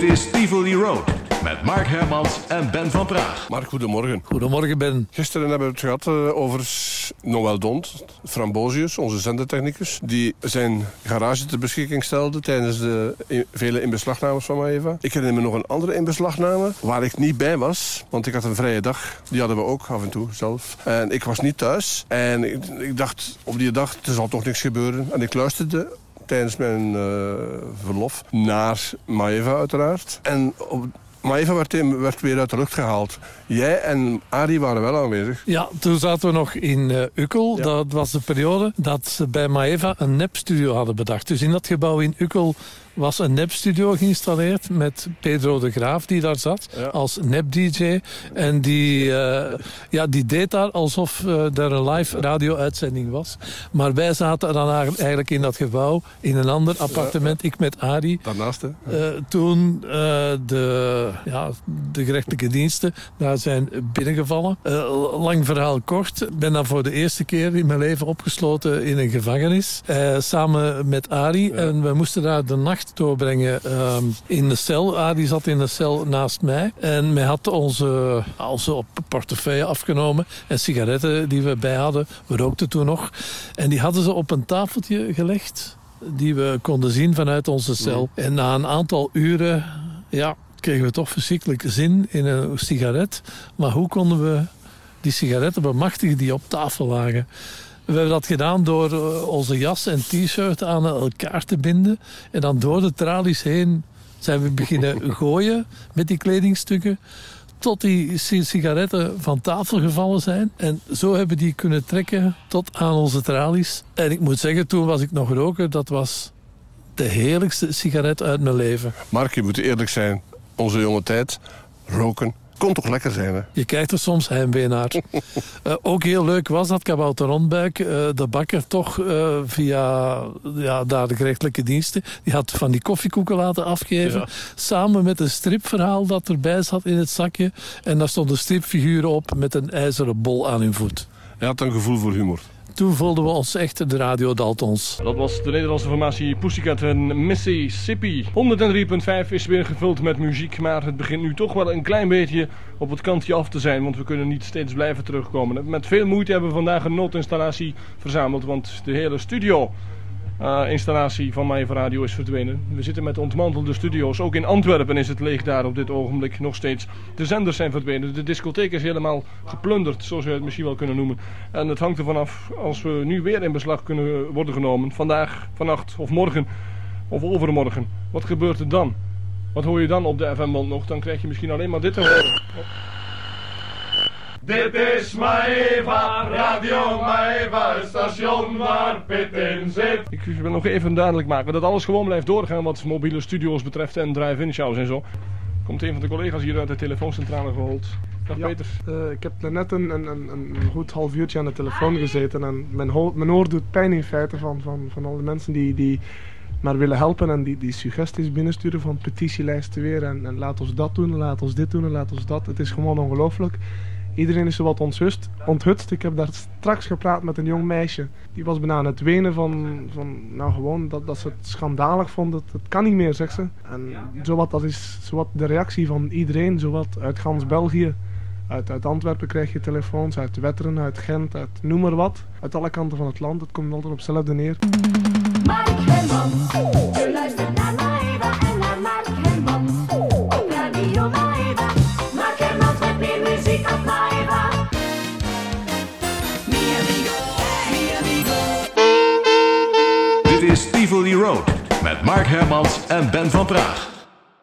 Dit is Tivoli Road met Mark Hermans en Ben van Praag. Mark, goedemorgen. Goedemorgen, Ben. Gisteren hebben we het gehad eh, over Noël Dont, Frambosius, onze zendertechnicus, die zijn garage ter beschikking stelde tijdens de vele inbeslagnames van Maeva. Ik herinner me nog een andere inbeslagname waar ik niet bij was, want ik had een vrije dag. Die hadden we ook af en toe zelf. En ik was niet thuis. En ik, ik dacht op die dag, er zal toch niks gebeuren. En ik luisterde tijdens mijn eh, verlof naar Maeva uiteraard. En op Maeva werd, werd weer uit de lucht gehaald. Jij en Arie waren wel aanwezig. Ja, toen zaten we nog in eh, Ukkel. Ja. Dat was de periode dat ze bij Maeva een nepstudio hadden bedacht. Dus in dat gebouw in Ukkel was een nepstudio geïnstalleerd met Pedro de Graaf die daar zat Ja. als nep-dj. En die, eh, ja, die deed daar alsof eh, er een live radio-uitzending was. Maar wij zaten dan eigenlijk in dat gebouw in een ander appartement. Ik met Arie. Daarnaast, hè? Eh, toen de, ja, de gerechtelijke diensten daar zijn binnengevallen. Lang verhaal kort. Ik ben dan voor de eerste keer in mijn leven opgesloten in een gevangenis. samen met Arie. En we moesten daar de nacht doorbrengen ehm, in de cel. Arie zat in de cel naast mij. En mij had onze, onze op portefeuille afgenomen. En sigaretten die we bij hadden. We rookten toen nog. En die hadden ze op een tafeltje gelegd die we konden zien vanuit onze cel. En na een aantal uren ja, kregen we toch verschrikkelijk zin in een sigaret. Maar hoe konden we die sigaretten bemachtigen die op tafel lagen? We hebben dat gedaan door eh, onze jas en t-shirt aan elkaar te binden. En dan door de tralies heen zijn we beginnen gooien met die kledingstukken. Tot die si- sigaretten van tafel gevallen zijn. En zo hebben die kunnen trekken tot aan onze tralies. En ik moet zeggen, toen was ik nog roker. Dat was de heerlijkste sigaret uit mijn leven. Mark, je moet eerlijk zijn. Onze jonge tijd, roken, kon toch lekker zijn, hè? Je kijkt er soms heimwee naar. Eh, ook heel leuk was dat Kabouter Rondbuik, eh, de bakker, toch eh, via ja, daar de gerechtelijke diensten, die had van die koffiekoeken laten afgeven. Ja. Samen met een stripverhaal dat erbij zat in het zakje. En daar stonden stripfiguren op met een ijzeren bol aan hun voet. Hij had een gevoel voor humor. Toen voelden we ons echt de Radio Daltons. Dat was de Nederlandse formatie Pussycat en Mississippi. 103.5 is weer gevuld met muziek, maar het begint nu toch wel een klein beetje op het kantje af te zijn, want we kunnen niet steeds blijven terugkomen. Met veel moeite hebben we vandaag een noodinstallatie verzameld, want de hele studio eh, installatie van Maeva Radio is verdwenen. We zitten met ontmantelde studio's. Ook in Antwerpen is het leeg daar op dit ogenblik nog steeds. De zenders zijn verdwenen. De discotheek is helemaal geplunderd, zo zou je het misschien wel kunnen noemen. En het hangt ervan af als we nu weer in beslag kunnen worden genomen. Vandaag, vannacht of morgen of overmorgen. Wat gebeurt er dan? Wat hoor je dan op de FM-band nog? Dan krijg je misschien alleen maar dit te horen. Dit is Maeva, Radio Maeva, het station waar Pit in zit. Ik wil nog even duidelijk maken dat alles gewoon blijft doorgaan wat mobiele studio's betreft en drive-in shows en zo. Komt een van de collega's hier uit de telefooncentrale gehold. Dag Ja. Peter. Eh, ik heb net een, een, een, een goed half uurtje aan de telefoon gezeten en mijn, mijn oor doet pijn in feite van, van, van al die mensen die, die maar willen helpen en die, die suggesties binnensturen van petitielijsten weer en, en laat ons dat doen, laat ons dit doen en laat ons dat. Het is gewoon ongelooflijk. Iedereen is zo wat onthutst. onthutst. Ik heb daar straks gepraat met een jong meisje. Die was bijna aan het wenen van, van nou gewoon, dat, dat ze het schandalig vond. Het kan niet meer, zegt ze. En zowat, dat is zowat de reactie van iedereen, zowat uit gans België. Uit, uit Antwerpen krijg je telefoons, uit Wetteren, uit Gent, uit noem maar wat. Uit alle kanten van het land. Het komt altijd op hetzelfde neer. Mark Met Mark Hermans en Ben van Praag.